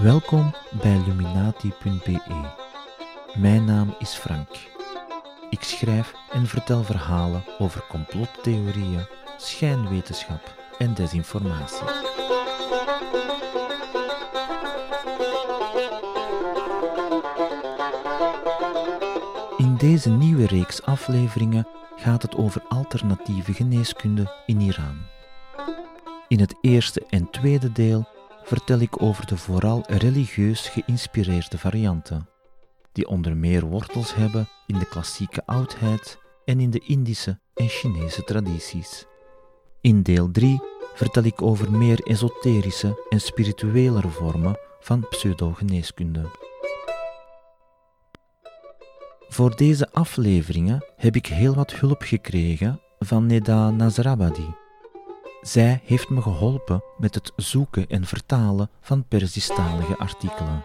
Welkom bij Illuminati.be. Mijn naam is Frank. Ik schrijf en vertel verhalen over complottheorieën, schijnwetenschap en desinformatie. In deze nieuwe reeks afleveringen gaat het over alternatieve geneeskunde in Iran. In het eerste en tweede deel vertel ik over de vooral religieus geïnspireerde varianten, die onder meer wortels hebben in de klassieke oudheid en in de Indische en Chinese tradities. In deel 3 vertel ik over meer esoterische en spirituele vormen van pseudogeneeskunde. Voor deze afleveringen heb ik heel wat hulp gekregen van Neda Nazarabadi. Zij heeft me geholpen met het zoeken en vertalen van Persistalige artikelen.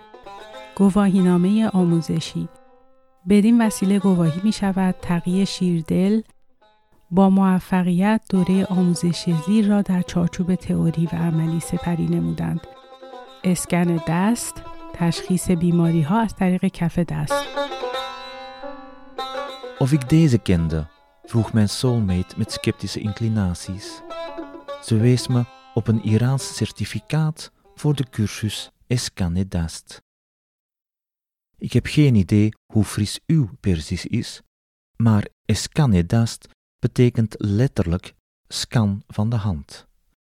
گواهینامه آموزشی بدین وسیله گواهی می شیردل با موفقیت دوره آموزش زیر را در چارچوب تئوری و عملی سپری نمودند. اسکن دست، تشخیص بیماری ها از طریق کف دست. Of ik deze kende, vroeg mijn soulmate met sceptische inclinaties. Ze wees me op een Iraans certificaat voor de cursus Eskane Dast. Ik heb geen idee hoe fris uw Persisch is, maar Eskane Dast betekent letterlijk scan van de hand.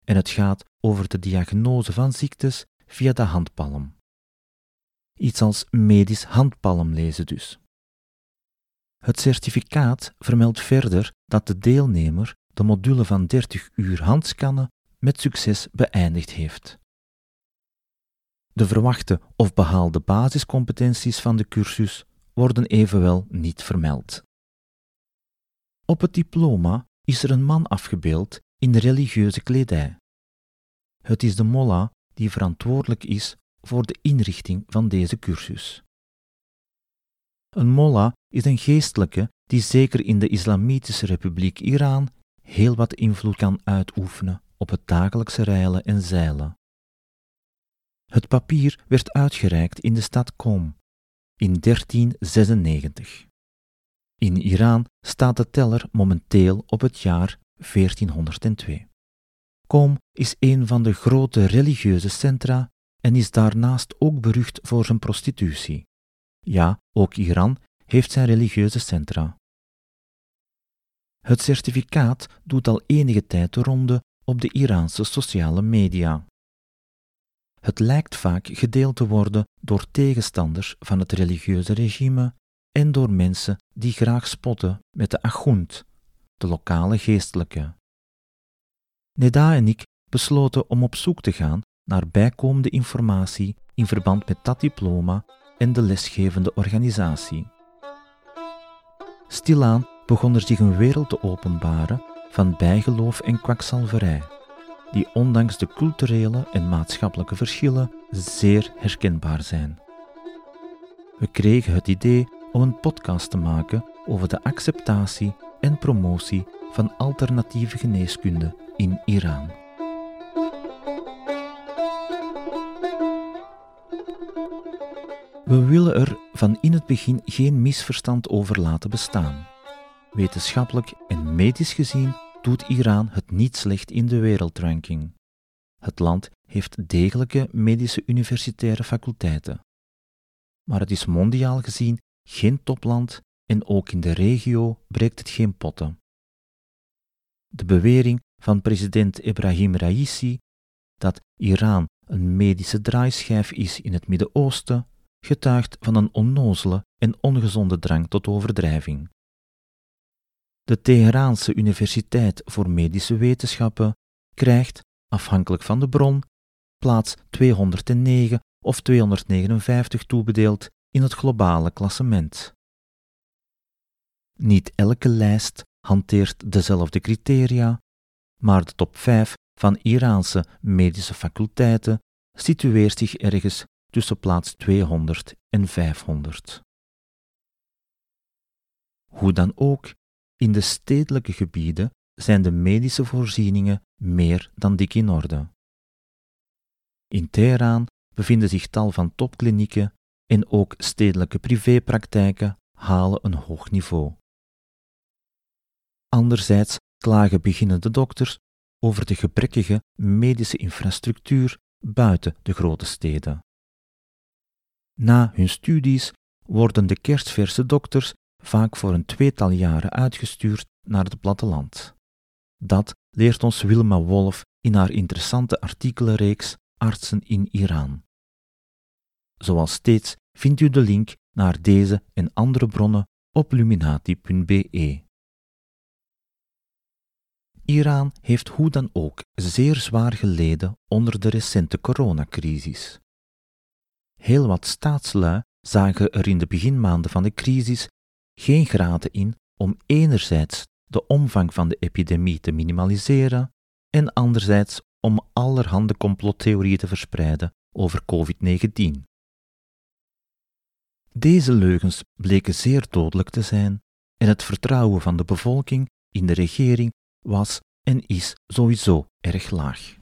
En het gaat over de diagnose van ziektes via de handpalm. Iets als medisch handpalmlezen dus. Het certificaat vermeldt verder dat de deelnemer de module van 30 uur handscannen met succes beëindigd heeft. De verwachte of behaalde basiscompetenties van de cursus worden evenwel niet vermeld. Op het diploma is er een man afgebeeld in religieuze kledij. Het is de molla die verantwoordelijk is voor de inrichting van deze cursus. Een molla is een geestelijke die zeker in de Islamitische Republiek Iran heel wat invloed kan uitoefenen op het dagelijkse reilen en zeilen. Het papier werd uitgereikt in de stad Qom in 1396. In Iran staat de teller momenteel op het jaar 1402. Qom is een van de grote religieuze centra en is daarnaast ook berucht voor zijn prostitutie. Ja, ook Iran heeft zijn religieuze centra. Het certificaat doet al enige tijd de ronde op de Iraanse sociale media. Het lijkt vaak gedeeld te worden door tegenstanders van het religieuze regime en door mensen die graag spotten met de achunt, de lokale geestelijke. Neda en ik besloten om op zoek te gaan naar bijkomende informatie in verband met dat diploma en de lesgevende organisatie. Stilaan begon er zich een wereld te openbaren van bijgeloof en kwakzalverij, die ondanks de culturele en maatschappelijke verschillen zeer herkenbaar zijn. We kregen het idee om een podcast te maken over de acceptatie en promotie van alternatieve geneeskunde in Iran. We willen er van in het begin geen misverstand over laten bestaan. Wetenschappelijk en medisch gezien doet Iran het niet slecht in de wereldranking. Het land heeft degelijke medische universitaire faculteiten. Maar het is mondiaal gezien geen topland en ook in de regio breekt het geen potten. De bewering van president Ibrahim Raisi dat Iran een medische draaischijf is in het Midden-Oosten getuigt van een onnozele en ongezonde drang tot overdrijving. De Teheraanse Universiteit voor Medische Wetenschappen krijgt, afhankelijk van de bron, plaats 209 of 259 toebedeeld in het globale klassement. Niet elke lijst hanteert dezelfde criteria, maar de top 5 van Iraanse medische faculteiten situeert zich ergens tussen plaats 200 en 500. Hoe dan ook, in de stedelijke gebieden zijn de medische voorzieningen meer dan dik in orde. In Teheran bevinden zich tal van topklinieken en ook stedelijke privépraktijken halen een hoog niveau. Anderzijds klagen beginnende dokters over de gebrekkige medische infrastructuur buiten de grote steden. Na hun studies worden de kerstverse dokters vaak voor een tweetal jaren uitgestuurd naar het platteland. Dat leert ons Wilma Wolf in haar interessante artikelenreeks Artsen in Iran. Zoals steeds vindt u de link naar deze en andere bronnen op luminati.be. Iran heeft hoe dan ook zeer zwaar geleden onder de recente coronacrisis. Heel wat staatslui zagen er in de beginmaanden van de crisis geen graden in om enerzijds de omvang van de epidemie te minimaliseren en anderzijds om allerhande complottheorieën te verspreiden over COVID-19. Deze leugens bleken zeer dodelijk te zijn en het vertrouwen van de bevolking in de regering was en is sowieso erg laag.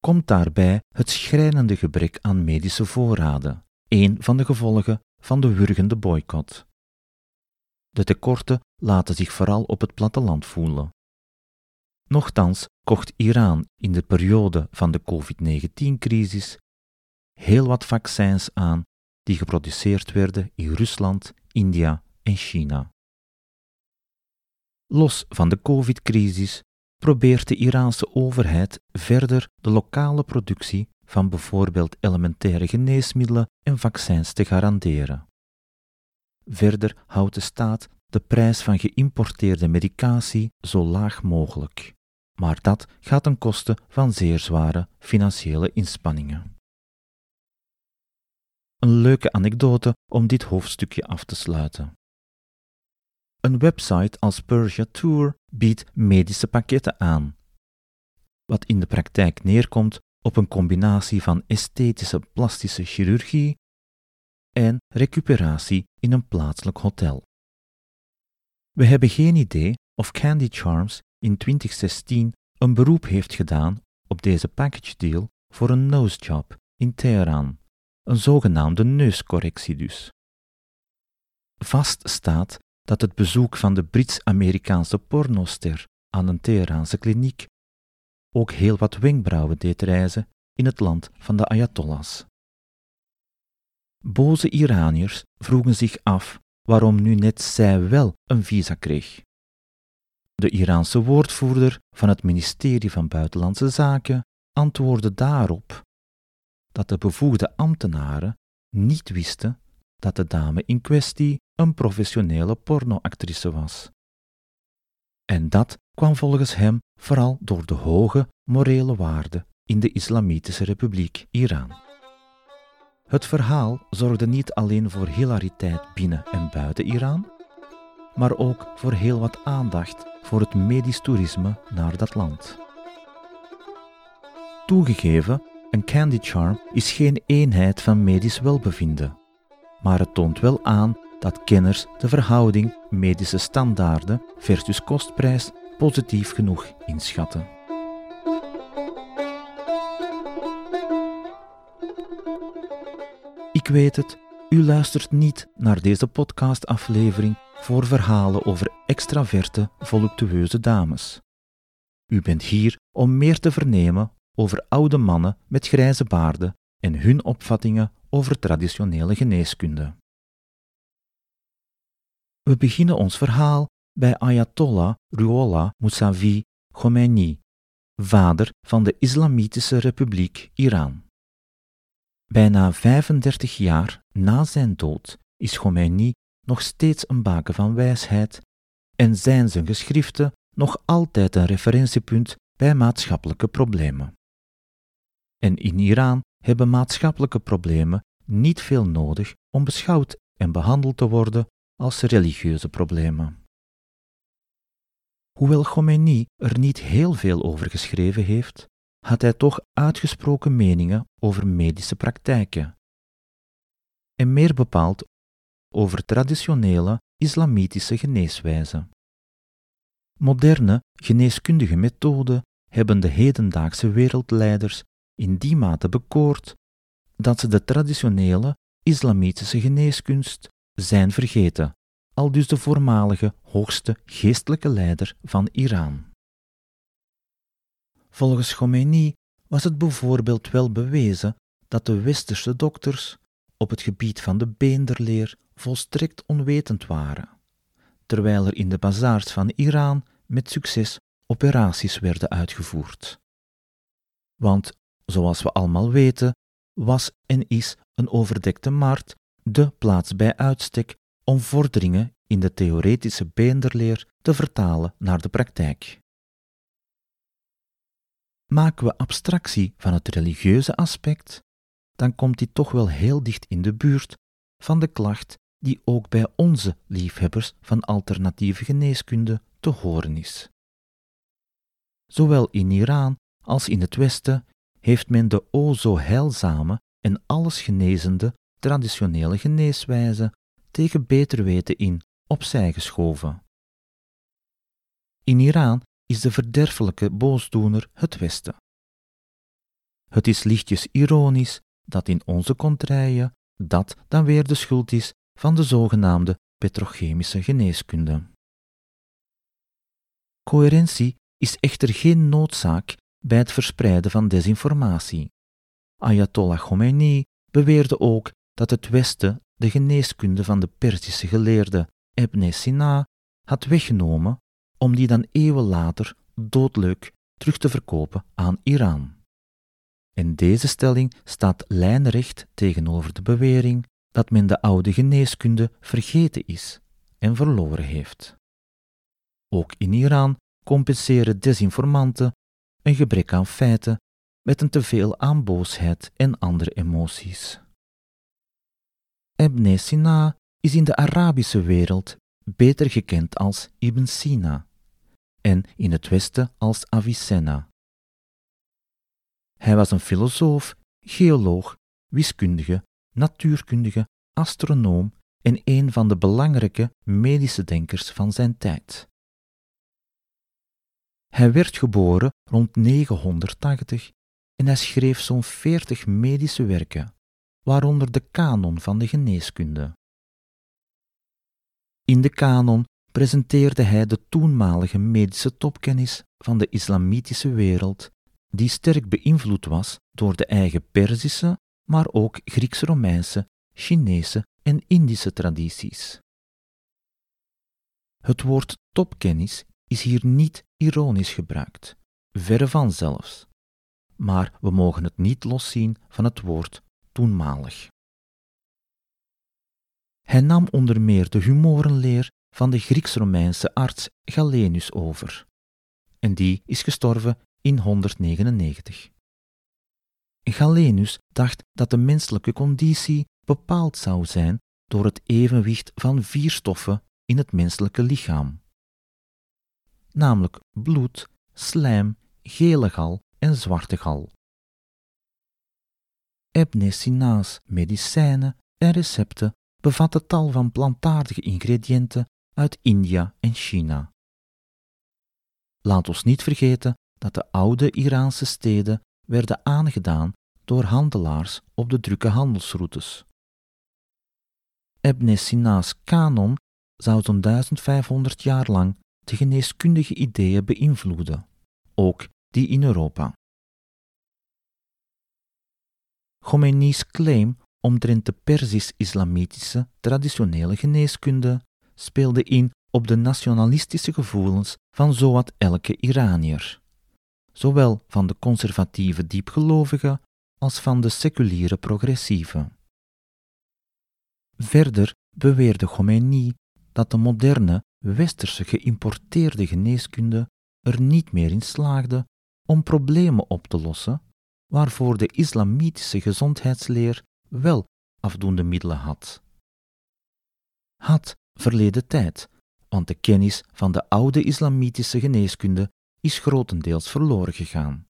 Komt daarbij het schrijnende gebrek aan medische voorraden, een van de gevolgen van de wurgende boycott. De tekorten laten zich vooral op het platteland voelen. Nochtans kocht Iran in de periode van de COVID-19-crisis heel wat vaccins aan die geproduceerd werden in Rusland, India en China. Los van de COVID-crisis probeert de Iraanse overheid verder de lokale productie van bijvoorbeeld elementaire geneesmiddelen en vaccins te garanderen. Verder houdt de staat de prijs van geïmporteerde medicatie zo laag mogelijk, maar dat gaat ten koste van zeer zware financiële inspanningen. Een leuke anekdote om dit hoofdstukje af te sluiten. Een website als Persia Tour biedt medische pakketten aan, wat in de praktijk neerkomt op een combinatie van esthetische plastische chirurgie en recuperatie in een plaatselijk hotel. We hebben geen idee of Candy Charms in 2016 een beroep heeft gedaan op deze package deal voor een nose job in Teheran, een zogenaamde neuscorrectie dus. Vast staat dat het bezoek van de Brits-Amerikaanse pornoster aan een Teheraanse kliniek ook heel wat wenkbrauwen deed reizen in het land van de Ayatollahs. Boze Iraniërs vroegen zich af waarom nu net zij wel een visa kreeg. De Iraanse woordvoerder van het ministerie van Buitenlandse Zaken antwoordde daarop dat de bevoegde ambtenaren niet wisten dat de dame in kwestie een professionele pornoactrice was. En dat kwam volgens hem vooral door de hoge morele waarde in de Islamitische Republiek Iran. Het verhaal zorgde niet alleen voor hilariteit binnen en buiten Iran, maar ook voor heel wat aandacht voor het medisch toerisme naar dat land. Toegegeven, een candy charm is geen eenheid van medisch welbevinden, maar het toont wel aan dat kenners de verhouding medische standaarden versus kostprijs positief genoeg inschatten. Ik weet het, u luistert niet naar deze podcastaflevering voor verhalen over extraverte, voluptueuze dames. U bent hier om meer te vernemen over oude mannen met grijze baarden en hun opvattingen over traditionele geneeskunde. We beginnen ons verhaal bij Ayatollah Ruhollah Mousavi Khomeini, vader van de Islamitische Republiek Iran. Bijna 35 jaar na zijn dood is Khomeini nog steeds een baken van wijsheid en zijn zijn geschriften nog altijd een referentiepunt bij maatschappelijke problemen. En in Iran hebben maatschappelijke problemen niet veel nodig om beschouwd en behandeld te worden als religieuze problemen. Hoewel Khomeini er niet heel veel over geschreven heeft, had hij toch uitgesproken meningen over medische praktijken. En meer bepaald over traditionele islamitische geneeswijzen. Moderne geneeskundige methoden hebben de hedendaagse wereldleiders in die mate bekoord dat ze de traditionele islamitische geneeskunst zijn vergeten, al dus de voormalige hoogste geestelijke leider van Iran. Volgens Khomeini was het bijvoorbeeld wel bewezen dat de westerse dokters op het gebied van de beenderleer volstrekt onwetend waren, terwijl er in de bazaars van Iran met succes operaties werden uitgevoerd. Want, zoals we allemaal weten, was en is een overdekte markt de plaats bij uitstek om vorderingen in de theoretische beenderleer te vertalen naar de praktijk. Maken we abstractie van het religieuze aspect, dan komt die toch wel heel dicht in de buurt van de klacht die ook bij onze liefhebbers van alternatieve geneeskunde te horen is. Zowel in Iran als in het Westen heeft men de o zo heilzame en alles genezende traditionele geneeswijze tegen beter weten in opzij geschoven. In Iran is de verderfelijke boosdoener het Westen. Het is lichtjes ironisch dat in onze contraille dat dan weer de schuld is van de zogenaamde petrochemische geneeskunde. Coherentie is echter geen noodzaak bij het verspreiden van desinformatie. Ayatollah Khomeini beweerde ook dat het Westen de geneeskunde van de Perzische geleerde Ibn Sina had weggenomen om die dan eeuwen later doodleuk terug te verkopen aan Iran. En deze stelling staat lijnrecht tegenover de bewering dat men de oude geneeskunde vergeten is en verloren heeft. Ook in Iran compenseren desinformanten een gebrek aan feiten met een teveel aan boosheid en andere emoties. Ibn Sina is in de Arabische wereld beter gekend als Ibn Sina en in het Westen als Avicenna. Hij was een filosoof, geoloog, wiskundige, natuurkundige, astronoom en een van de belangrijke medische denkers van zijn tijd. Hij werd geboren rond 980 en hij schreef zo'n 40 medische werken, waaronder de kanon van de geneeskunde. In de kanon presenteerde hij de toenmalige medische topkennis van de islamitische wereld, die sterk beïnvloed was door de eigen Perzische, maar ook Grieks-Romeinse, Chinese en Indische tradities. Het woord topkennis is hier niet ironisch gebruikt, verre van zelfs, maar we mogen het niet loszien van het woord toenmalig. Hij nam onder meer de humorenleer van de Grieks-Romeinse arts Galenus over, en die is gestorven in 199. Galenus dacht dat de menselijke conditie bepaald zou zijn door het evenwicht van vier stoffen in het menselijke lichaam, namelijk bloed, slijm, gele gal en zwarte gal. Ibn Sina's medicijnen en recepten bevatten tal van plantaardige ingrediënten uit India en China. Laat ons niet vergeten dat de oude Iraanse steden werden aangedaan door handelaars op de drukke handelsroutes. Sina's kanon zou zo'n 1500 jaar lang geneeskundige ideeën beïnvloeden, ook die in Europa. Khomeini's claim omtrent de Perzisch-islamitische traditionele geneeskunde speelde in op de nationalistische gevoelens van zowat elke Iranier, zowel van de conservatieve diepgelovigen als van de seculiere progressieve. Verder beweerde Khomeini dat de moderne westerse geïmporteerde geneeskunde er niet meer in slaagde om problemen op te lossen waarvoor de islamitische gezondheidsleer wel afdoende middelen had. Had verleden tijd, want de kennis van de oude islamitische geneeskunde is grotendeels verloren gegaan.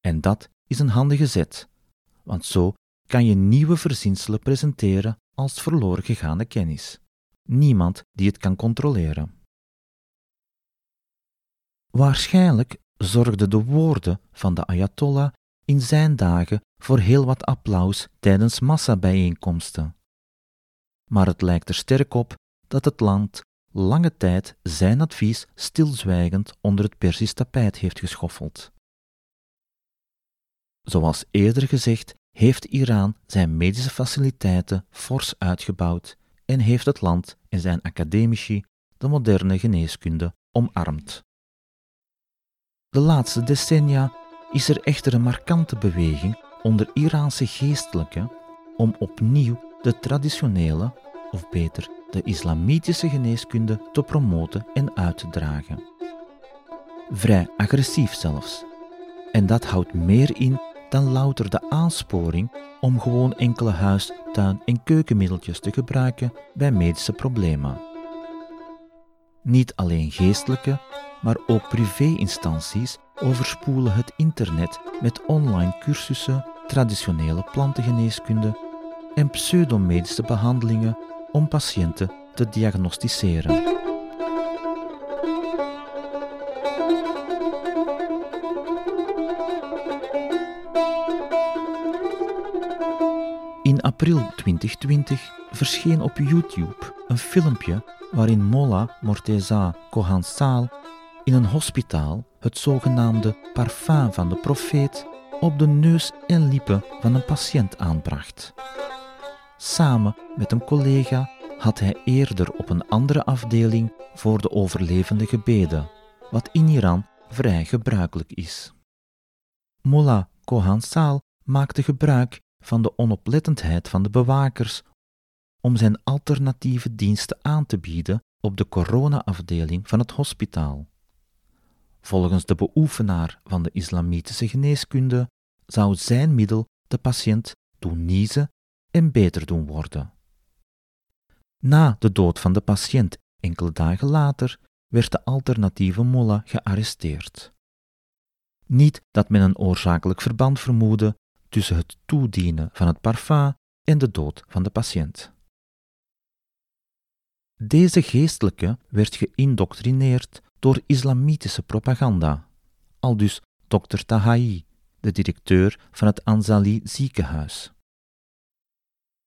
En dat is een handige zet, want zo kan je nieuwe verzinselen presenteren als verloren gegaane kennis. Niemand die het kan controleren. Waarschijnlijk zorgden de woorden van de Ayatollah in zijn dagen voor heel wat applaus tijdens massabijeenkomsten. Maar het lijkt er sterk op dat het land lange tijd zijn advies stilzwijgend onder het Persisch tapijt heeft geschoffeld. Zoals eerder gezegd, heeft Iran zijn medische faciliteiten fors uitgebouwd en heeft het land en zijn academici de moderne geneeskunde omarmd. De laatste decennia is er echter een markante beweging onder Iraanse geestelijken om opnieuw de traditionele, of beter de islamitische geneeskunde te promoten en uit te dragen. Vrij agressief zelfs. En dat houdt meer in dan louter de aansporing om gewoon enkele huis-, tuin- en keukenmiddeltjes te gebruiken bij medische problemen. Niet alleen geestelijke, maar ook privé-instanties overspoelen het internet met online cursussen, traditionele plantengeneeskunde en pseudomedische behandelingen om patiënten te diagnosticeren. In april 2020 verscheen op YouTube een filmpje waarin Molla Morteza Kohansal in een hospitaal het zogenaamde parfum van de profeet op de neus en lippen van een patiënt aanbracht. Samen met een collega had hij eerder op een andere afdeling voor de overlevende gebeden, wat in Iran vrij gebruikelijk is. Mullah Kohansal maakte gebruik van de onoplettendheid van de bewakers om zijn alternatieve diensten aan te bieden op de corona-afdeling van het hospitaal. Volgens de beoefenaar van de islamitische geneeskunde zou zijn middel de patiënt doen niezen en beter doen worden. Na de dood van de patiënt enkele dagen later werd de alternatieve molla gearresteerd. Niet dat men een oorzakelijk verband vermoedde tussen het toedienen van het parfum en de dood van de patiënt. Deze geestelijke werd geïndoctrineerd door islamitische propaganda, aldus Dr. Tahai, de directeur van het Anzali ziekenhuis.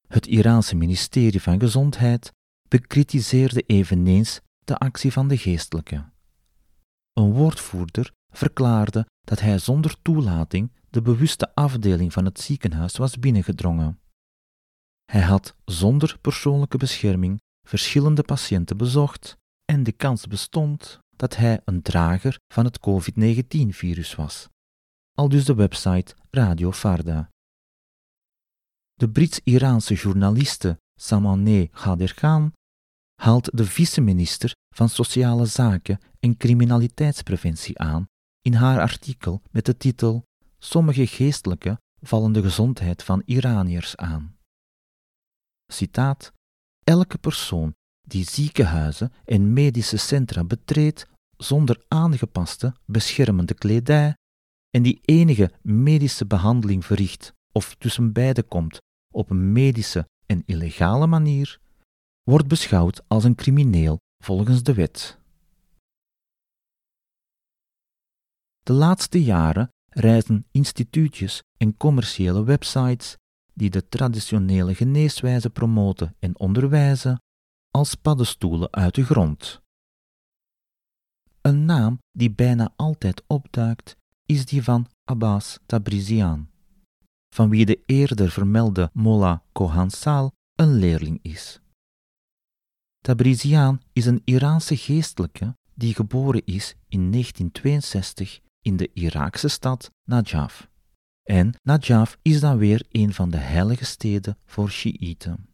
Het Iraanse ministerie van Gezondheid bekritiseerde eveneens de actie van de geestelijke. Een woordvoerder verklaarde dat hij zonder toelating de bewuste afdeling van het ziekenhuis was binnengedrongen. Hij had zonder persoonlijke bescherming verschillende patiënten bezocht en de kans bestond dat hij een drager van het COVID-19-virus was. Al dus de website Radio Farda. De Brits-Iraanse journaliste Samaneh Khader Khan haalt de vice-minister van Sociale Zaken en Criminaliteitspreventie aan in haar artikel met de titel Sommige geestelijke vallen de gezondheid van Iraniërs aan. Citaat: Elke persoon die ziekenhuizen en medische centra betreedt zonder aangepaste, beschermende kledij en die enige medische behandeling verricht of tussen beide komt op een medische en illegale manier, wordt beschouwd als een crimineel volgens de wet. De laatste jaren reizen instituutjes en commerciële websites die de traditionele geneeswijze promoten en onderwijzen als paddenstoelen uit de grond. Een naam die bijna altijd opduikt is die van Abbas Tabrizian, van wie de eerder vermelde Mullah Kohansal een leerling is. Tabrizian is een Iraanse geestelijke die geboren is in 1962 in de Iraakse stad Najaf. En Najaf is dan weer een van de heilige steden voor Shiiten.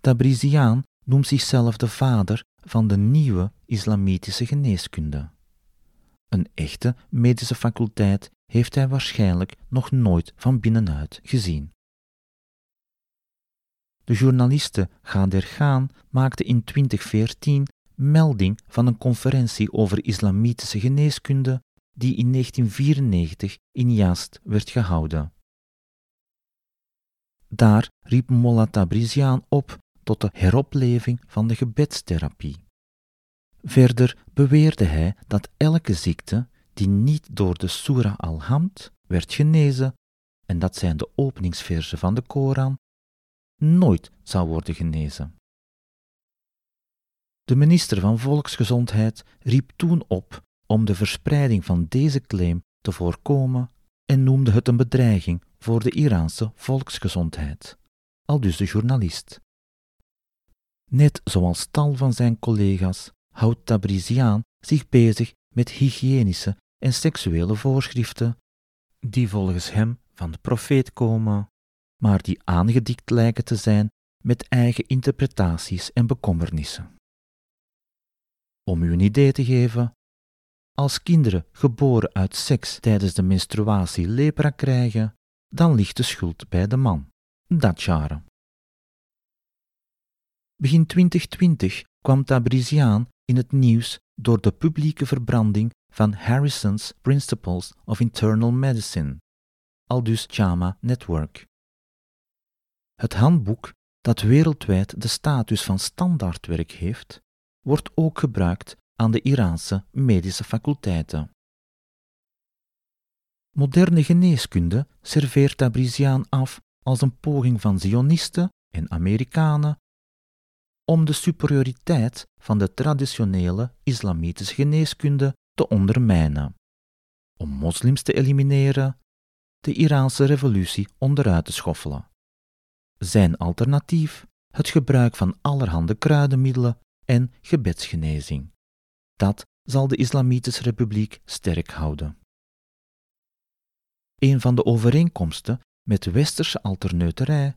Tabrizian noemt zichzelf de vader van de nieuwe islamitische geneeskunde. Een echte medische faculteit heeft hij waarschijnlijk nog nooit van binnenuit gezien. De journaliste Gader Khan maakte in 2014 melding van een conferentie over islamitische geneeskunde die in 1994 in Jast werd gehouden. Daar riep Mollah Tabrizian op tot de heropleving van de gebedstherapie. Verder beweerde hij dat elke ziekte die niet door de Surah al-Hamd werd genezen, en dat zijn de openingsversen van de Koran, nooit zou worden genezen. De minister van Volksgezondheid riep toen op om de verspreiding van deze claim te voorkomen en noemde het een bedreiging voor de Iraanse volksgezondheid, aldus de journalist. Net zoals tal van zijn collega's houdt Tabrizian zich bezig met hygiënische en seksuele voorschriften, die volgens hem van de profeet komen, maar die aangedikt lijken te zijn met eigen interpretaties en bekommernissen. Om u een idee te geven, als kinderen geboren uit seks tijdens de menstruatie lepra krijgen, dan ligt de schuld bij de man. Dat jaren. Begin 2020 kwam Tabrizian in het nieuws door de publieke verbranding van Harrison's Principles of Internal Medicine, aldus JAMA Network. Het handboek dat wereldwijd de status van standaardwerk heeft, wordt ook gebruikt aan de Iraanse medische faculteiten. Moderne geneeskunde serveert Tabrizian af als een poging van Zionisten en Amerikanen om de superioriteit van de traditionele islamitische geneeskunde te ondermijnen, om moslims te elimineren, de Iraanse revolutie onderuit te schoffelen. Zijn alternatief het gebruik van allerhande kruidenmiddelen en gebedsgenezing. Dat zal de Islamitische Republiek sterk houden. Een van de overeenkomsten met westerse alterneuterij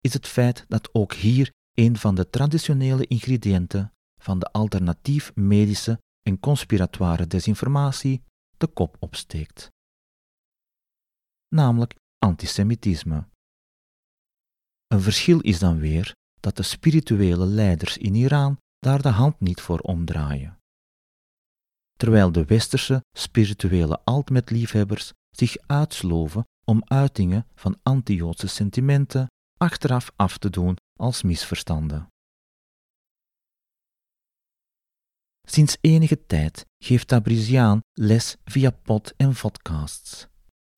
is het feit dat ook hier een van de traditionele ingrediënten van de alternatief medische en conspiratoire desinformatie de kop opsteekt. Namelijk antisemitisme. Een verschil is dan weer dat de spirituele leiders in Iran daar de hand niet voor omdraaien. Terwijl de westerse spirituele altmet-liefhebbers zich uitsloven om uitingen van anti-Joodse sentimenten achteraf af te doen als misverstanden. Sinds enige tijd geeft Tabrizian les via pod- en podcasts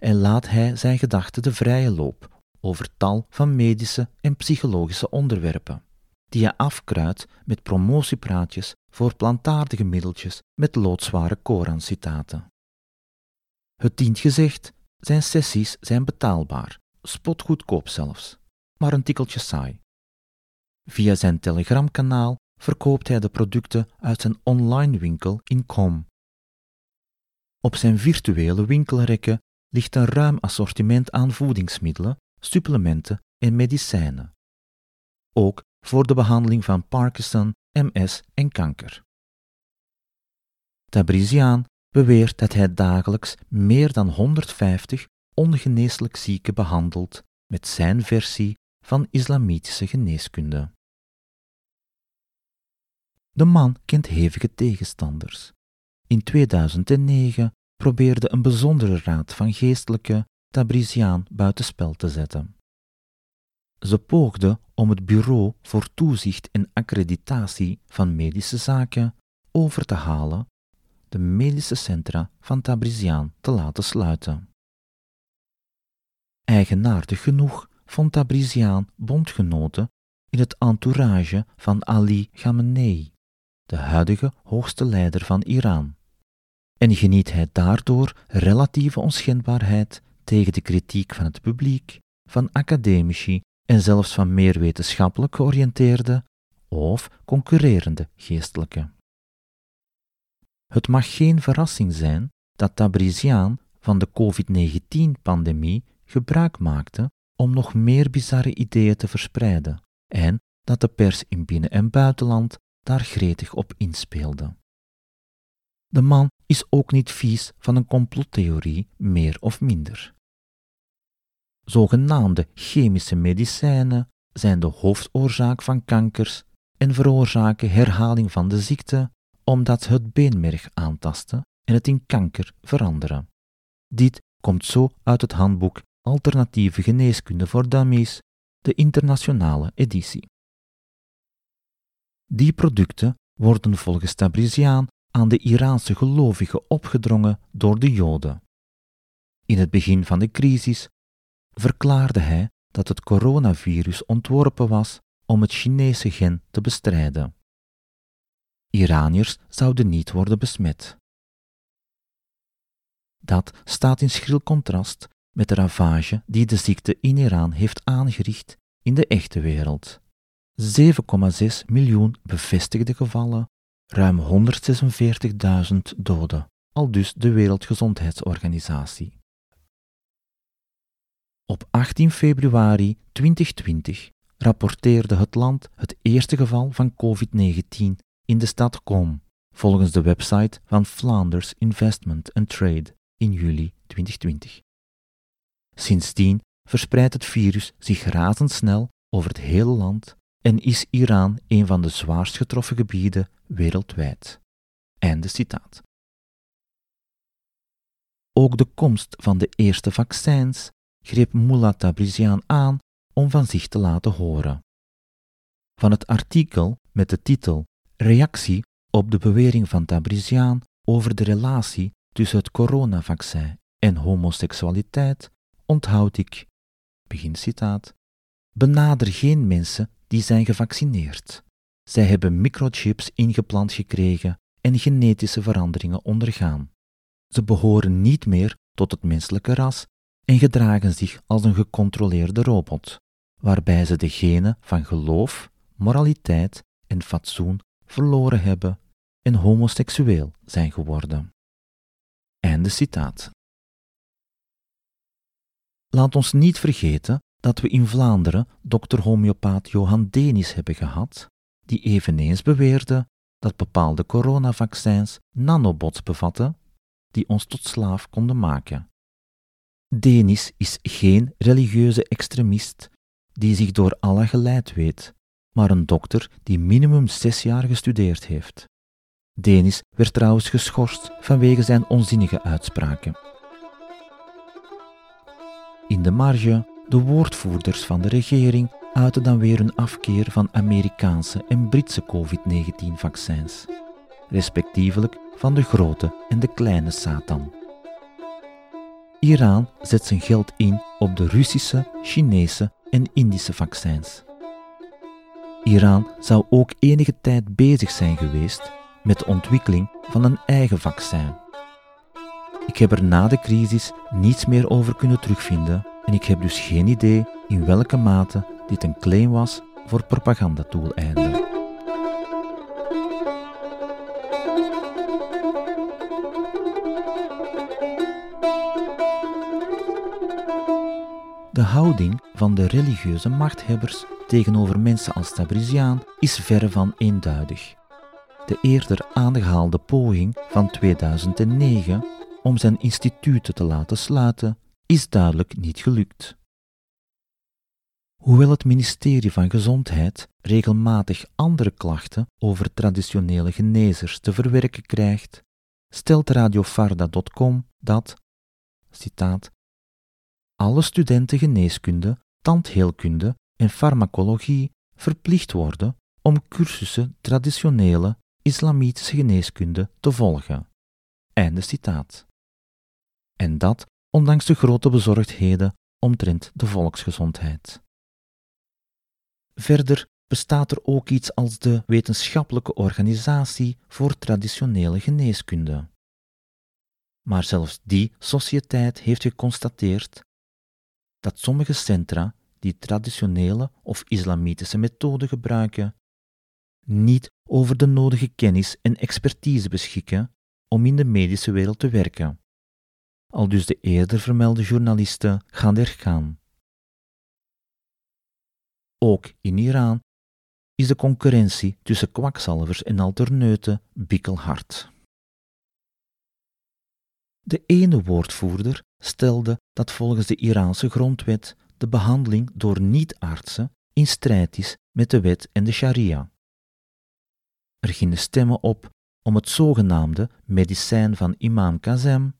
en laat hij zijn gedachten de vrije loop over tal van medische en psychologische onderwerpen, die hij afkruidt met promotiepraatjes voor plantaardige middeltjes met loodzware Koran-citaten. Het dient gezegd, zijn sessies zijn betaalbaar, spotgoedkoop zelfs, maar een tikkeltje saai. Via zijn telegramkanaal verkoopt hij de producten uit zijn online winkel in Com. Op zijn virtuele winkelrekken ligt een ruim assortiment aan voedingsmiddelen, supplementen en medicijnen. Ook voor de behandeling van Parkinson, MS en kanker. Tabrizian beweert dat hij dagelijks meer dan 150 ongeneeslijk zieken behandelt met zijn versie van islamitische geneeskunde. De man kent hevige tegenstanders. In 2009 probeerde een bijzondere raad van geestelijke Tabriziaan buitenspel te zetten. Ze poogde om het Bureau voor Toezicht en Accreditatie van Medische Zaken over te halen de medische centra van Tabriziaan te laten sluiten. Eigenaardig genoeg vond Tabriziaan bondgenoten in het entourage van Ali Khamenei, de huidige hoogste leider van Iran. En geniet hij daardoor relatieve onschendbaarheid tegen de kritiek van het publiek, van academici en zelfs van meer wetenschappelijk georiënteerde of concurrerende geestelijke. Het mag geen verrassing zijn dat Tabriziaan van de COVID-19-pandemie gebruik maakte om nog meer bizarre ideeën te verspreiden en dat de pers in binnen- en buitenland daar gretig op inspeelde. De man is ook niet vies van een complottheorie, meer of minder. Zogenaamde chemische medicijnen zijn de hoofdoorzaak van kankers en veroorzaken herhaling van de ziekte omdat het beenmerg aantasten en het in kanker veranderen. Dit komt zo uit het handboek Alternatieve Geneeskunde voor Dummies, de internationale editie. Die producten worden volgens Tabrizian aan de Iraanse gelovigen opgedrongen door de Joden. In het begin van de crisis verklaarde hij dat het coronavirus ontworpen was om het Chinese gen te bestrijden. Iraniërs zouden niet worden besmet. Dat staat in schril contrast met de ravage die de ziekte in Iran heeft aangericht in de echte wereld. 7,6 miljoen bevestigde gevallen, ruim 146.000 doden, al dus de Wereldgezondheidsorganisatie. Op 18 februari 2020 rapporteerde het land het eerste geval van COVID-19 in de stad Com, volgens de website van Flanders Investment and Trade in juli 2020. Sindsdien verspreidt het virus zich razendsnel over het hele land en is Iran een van de zwaarst getroffen gebieden wereldwijd. Einde citaat. Ook de komst van de eerste vaccins greep Mullah Tabrizian aan om van zich te laten horen. Van het artikel met de titel Reactie op de bewering van Tabrizian over de relatie tussen het coronavaccin en homoseksualiteit onthoud ik, begin citaat, benader geen mensen die zijn gevaccineerd. Zij hebben microchips ingeplant gekregen en genetische veranderingen ondergaan. Ze behoren niet meer tot het menselijke ras en gedragen zich als een gecontroleerde robot, waarbij ze de genen van geloof, moraliteit en fatsoen verloren hebben en homoseksueel zijn geworden. Einde citaat. Laat ons niet vergeten dat we in Vlaanderen dokter homeopaat Johan Denis hebben gehad, die eveneens beweerde dat bepaalde coronavaccins nanobots bevatten die ons tot slaaf konden maken. Denis is geen religieuze extremist die zich door Allah geleid weet, maar een dokter die minimum zes jaar gestudeerd heeft. Denis werd trouwens geschorst vanwege zijn onzinnige uitspraken. In de marge, de woordvoerders van de regering uiten dan weer een afkeer van Amerikaanse en Britse COVID-19-vaccins, respectievelijk van de grote en de kleine Satan. Iran zet zijn geld in op de Russische, Chinese en Indische vaccins. Iran zou ook enige tijd bezig zijn geweest met de ontwikkeling van een eigen vaccin. Ik heb er na de crisis niets meer over kunnen terugvinden en ik heb dus geen idee in welke mate dit een claim was voor propagandatoeleinden. De houding van de religieuze machthebbers tegenover mensen als Tabrizian is verre van eenduidig. De eerder aangehaalde poging van 2009 om zijn instituten te laten sluiten is duidelijk niet gelukt. Hoewel het ministerie van Gezondheid regelmatig andere klachten over traditionele genezers te verwerken krijgt, stelt radiofarda.com dat, citaat, alle studenten geneeskunde, tandheelkunde en farmacologie verplicht worden om cursussen traditionele islamitische geneeskunde te volgen. Einde citaat. En dat ondanks de grote bezorgdheden omtrent de volksgezondheid. Verder bestaat er ook iets als de Wetenschappelijke Organisatie voor Traditionele Geneeskunde. Maar zelfs die sociëteit heeft geconstateerd dat sommige centra die traditionele of islamitische methoden gebruiken, niet over de nodige kennis en expertise beschikken om in de medische wereld te werken. Al dus de eerder vermelde journaliste Ghander Khan. Ook in Iran is de concurrentie tussen kwakzalvers en alterneuten bikkelhard. De ene woordvoerder stelde dat volgens de Iraanse grondwet de behandeling door niet-artsen in strijd is met de wet en de sharia. Er gingen stemmen op om het zogenaamde medicijn van imam Kazem,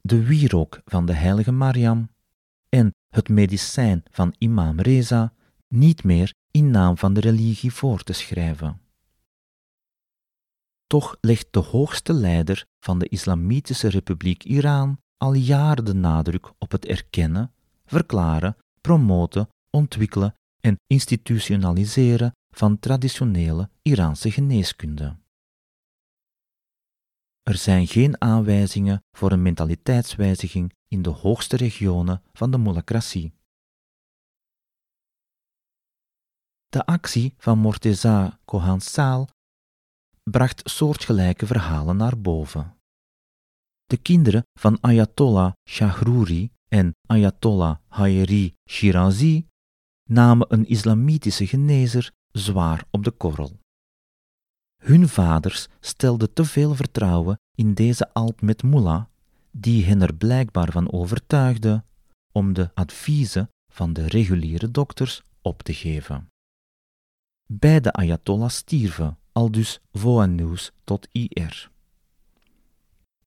de wierook van de heilige Mariam en het medicijn van imam Reza niet meer in naam van de religie voor te schrijven. Toch legt de hoogste leider van de Islamitische Republiek Iran al jaren de nadruk op het erkennen, verklaren, promoten, ontwikkelen en institutionaliseren van traditionele Iraanse geneeskunde. Er zijn geen aanwijzingen voor een mentaliteitswijziging in de hoogste regionen van de moulacratie. De actie van Morteza Kohansal bracht soortgelijke verhalen naar boven. De kinderen van Ayatollah Shahruri en Ayatollah Hayeri Shirazi namen een islamitische genezer zwaar op de korrel. Hun vaders stelden te veel vertrouwen in deze Alp met Mullah, die hen er blijkbaar van overtuigde om de adviezen van de reguliere dokters op te geven. Beide Ayatollahs stierven, al dus Voanus tot IR.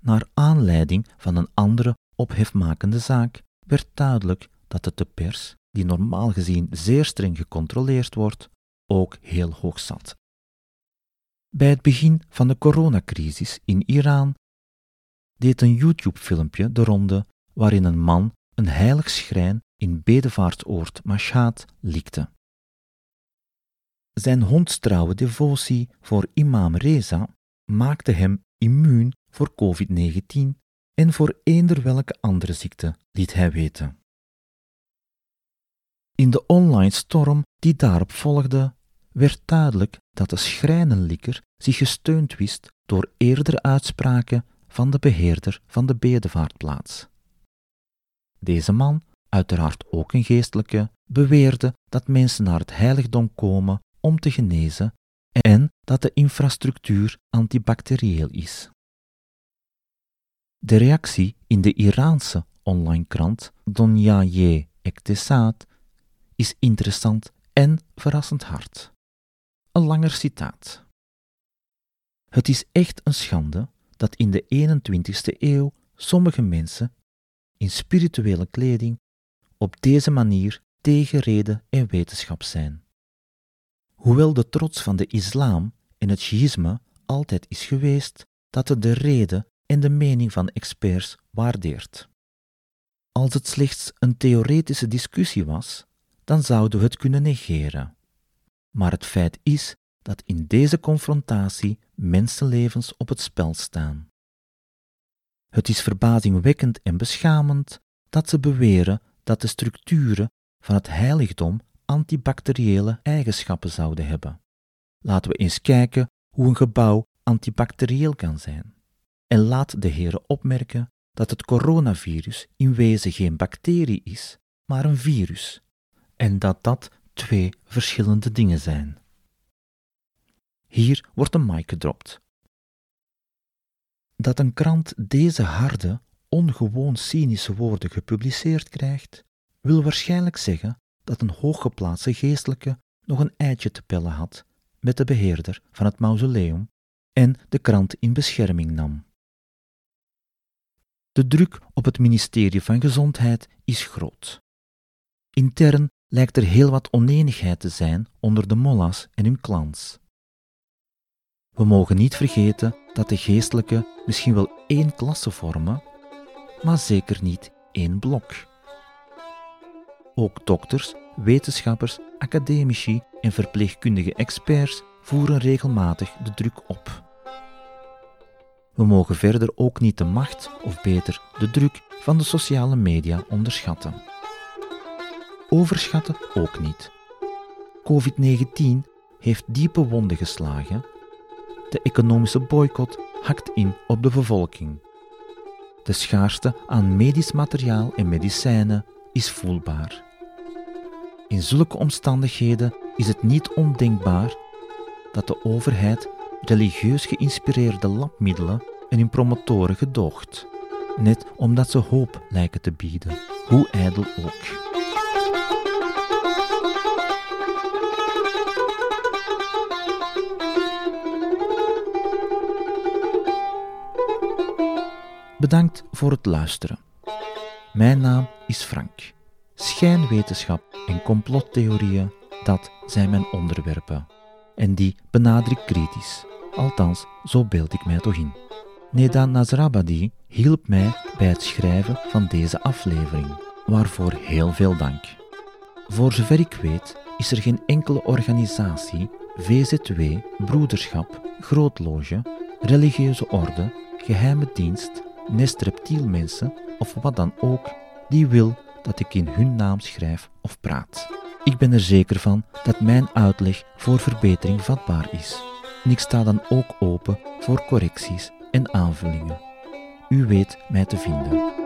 Naar aanleiding van een andere ophefmakende zaak werd duidelijk dat het de pers, die normaal gezien zeer streng gecontroleerd wordt, ook heel hoog zat. Bij het begin van de coronacrisis in Iran deed een YouTube-filmpje de ronde waarin een man een heilig schrijn in bedevaartsoord Mashhad likte. Zijn hondstrouwe devotie voor imam Reza maakte hem immuun voor COVID-19 en voor eender welke andere ziekte, liet hij weten. In de online storm die daarop volgde, werd duidelijk dat de schrijnenlikker zich gesteund wist door eerdere uitspraken van de beheerder van de bedevaartplaats. Deze man, uiteraard ook een geestelijke, beweerde dat mensen naar het heiligdom komen om te genezen en dat de infrastructuur antibacterieel is. De reactie in de Iraanse online krant Donyaye Ektesat is interessant en verrassend hard. Een langer citaat. Het is echt een schande dat in de 21ste eeuw sommige mensen in spirituele kleding op deze manier tegen reden en wetenschap zijn. Hoewel de trots van de islam en het shiïsme altijd is geweest dat het de reden en de mening van experts waardeert. Als het slechts een theoretische discussie was, dan zouden we het kunnen negeren. Maar het feit is dat in deze confrontatie mensenlevens op het spel staan. Het is verbazingwekkend en beschamend dat ze beweren dat de structuren van het heiligdom antibacteriële eigenschappen zouden hebben. Laten we eens kijken hoe een gebouw antibacterieel kan zijn. En laat de heren opmerken dat het coronavirus in wezen geen bacterie is, maar een virus, en dat dat twee verschillende dingen zijn. Hier wordt een mic gedropt. Dat een krant deze harde, ongewoon cynische woorden gepubliceerd krijgt, wil waarschijnlijk zeggen dat een hooggeplaatste geestelijke nog een eitje te pellen had met de beheerder van het mausoleum en de krant in bescherming nam. De druk op het ministerie van Gezondheid is groot. Intern lijkt er heel wat oneenigheid te zijn onder de mollas en hun clans. We mogen niet vergeten dat de geestelijken misschien wel één klasse vormen, maar zeker niet één blok. Ook dokters, wetenschappers, academici en verpleegkundige experts voeren regelmatig de druk op. We mogen verder ook niet de macht, of beter de druk, van de sociale media onderschatten. Overschatten ook niet. COVID-19 heeft diepe wonden geslagen. De economische boycott hakt in op de bevolking. De schaarste aan medisch materiaal en medicijnen is voelbaar. In zulke omstandigheden is het niet ondenkbaar dat de overheid religieus geïnspireerde labmiddelen en hun promotoren gedoogt, net omdat ze hoop lijken te bieden, hoe ijdel ook. Bedankt voor het luisteren. Mijn naam is Frank. Schijnwetenschap en complottheorieën, dat zijn mijn onderwerpen. En die benader ik kritisch althans zo beeld ik mij toch in. Neda Nazrabadi hielp mij bij het schrijven van deze aflevering, waarvoor heel veel dank. Voor zover ik weet is er geen enkele organisatie, VZW, broederschap, grootloge, religieuze orde, geheime dienst, nest reptielmensen of wat dan ook die wil dat ik in hun naam schrijf of praat. Ik ben er zeker van dat mijn uitleg voor verbetering vatbaar is. En ik sta dan ook open voor correcties en aanvullingen. U weet mij te vinden.